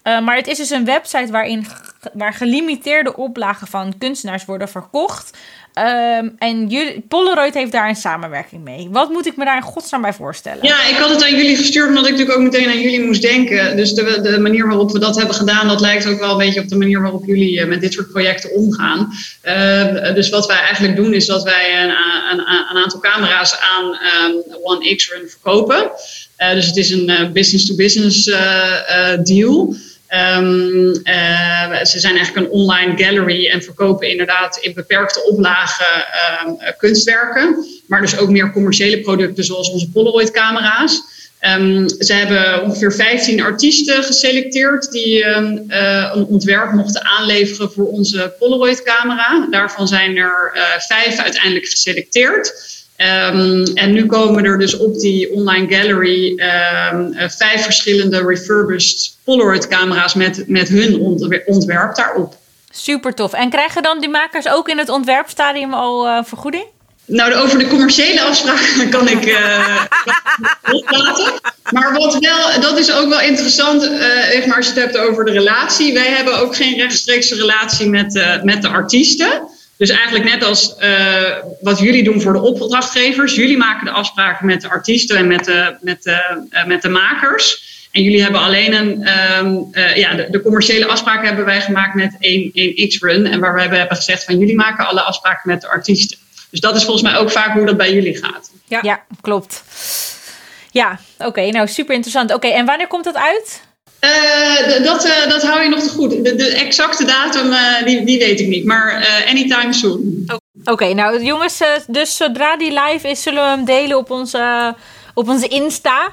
Uh, maar het is dus een website waarin waar gelimiteerde oplagen van kunstenaars worden verkocht. ehm, en jullie, Polaroid heeft daar een samenwerking mee. Wat moet ik me daar in godsnaam bij voorstellen? Ja, ik had het aan jullie gestuurd omdat ik natuurlijk ook meteen aan jullie moest denken. Dus de, de manier waarop we dat hebben gedaan, dat lijkt ook wel een beetje op de manier waarop jullie eh, met dit soort projecten omgaan. Uh, dus wat wij eigenlijk doen is dat wij een, een, een aantal camera's aan um, One X-Run verkopen. Uh, dus het is een business-to-business -business, deal. Um, uh, ze zijn eigenlijk een online gallery en verkopen inderdaad in beperkte oplagen uh, kunstwerken. Maar dus ook meer commerciële producten zoals onze Polaroid-camera's. Um, ze hebben ongeveer 15 artiesten geselecteerd die uh, een ontwerp mochten aanleveren voor onze Polaroid-camera. Daarvan zijn er uh, vijf uiteindelijk geselecteerd. Um, en nu komen er dus op die online gallery um, vijf verschillende refurbished Polaroid camera's met, met hun ontwerp daarop. Super tof. En krijgen dan die makers ook in het ontwerpstadium al uh, vergoeding? Nou, over de commerciële afspraken kan ik uh, loslaten. Maar wat wel, dat is ook wel interessant, uh, even maar als je het hebt over de relatie. Wij hebben ook geen rechtstreekse relatie met, uh, met de artiesten. Dus eigenlijk net als uh, wat jullie doen voor de opdrachtgevers. Jullie maken de afspraken met de artiesten en met de, met de, uh, met de makers. En jullie hebben alleen een, um, uh, ja, de, de, commerciële afspraken hebben wij gemaakt met 1, X-Run. En waar we hebben gezegd van jullie maken alle afspraken met de artiesten. Dus dat is volgens mij ook vaak hoe dat bij jullie gaat. Ja, ja klopt. Ja, oké. Okay, nou, super interessant. Oké, okay, en wanneer komt dat uit? Uh, dat, uh, dat hou je nog te goed. De, de exacte datum, uh, die, die weet ik niet. Maar anytime soon. Oké, okay, nou jongens, dus zodra die live is, zullen we hem delen op onze, op onze Insta.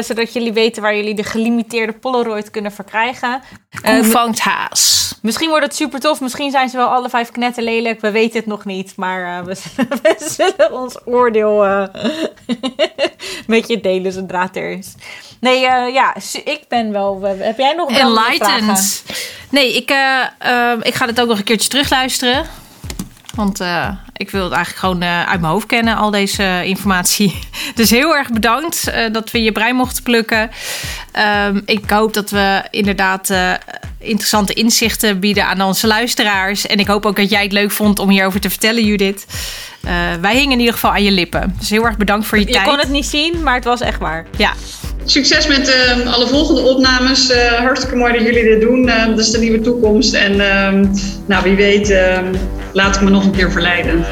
zodat jullie weten waar jullie de gelimiteerde Polaroid kunnen verkrijgen. Vangt haas? Misschien wordt het super tof. Misschien zijn ze wel alle vijf knetten lelijk. We weten het nog niet. Maar we, we, zullen ons oordeel met je delen zodra het er is. Nee, uh, ja, ik ben wel. Heb jij nog Enlightened. Nee, ik, uh, ik ga het ook nog een keertje terugluisteren. Want ik wil het eigenlijk gewoon uit mijn hoofd kennen, al deze informatie. Dus heel erg bedankt dat we je brein mochten plukken. Ehm, ik hoop dat we inderdaad interessante inzichten bieden aan onze luisteraars. En ik hoop ook dat jij het leuk vond om hierover te vertellen, Judith. wij hingen in ieder geval aan je lippen. Dus heel erg bedankt voor je, je tijd. Je kon het niet zien, maar het was echt waar. Ja. Succes met uh, alle volgende opnames. Uh, hartstikke mooi dat jullie dit doen. Uh, dat is de nieuwe toekomst. En nou, wie weet, laat ik me nog een keer verleiden.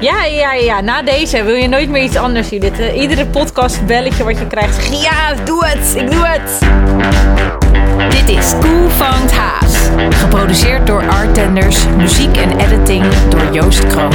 Ja, ja, ja. Na deze wil je nooit meer iets anders, Judith. iedere podcast belletje wat je krijgt. Ja, doe het. Ik doe het. Dit is Cool Found Haas. Geproduceerd door Artenders, muziek en editing door Joost Kroon.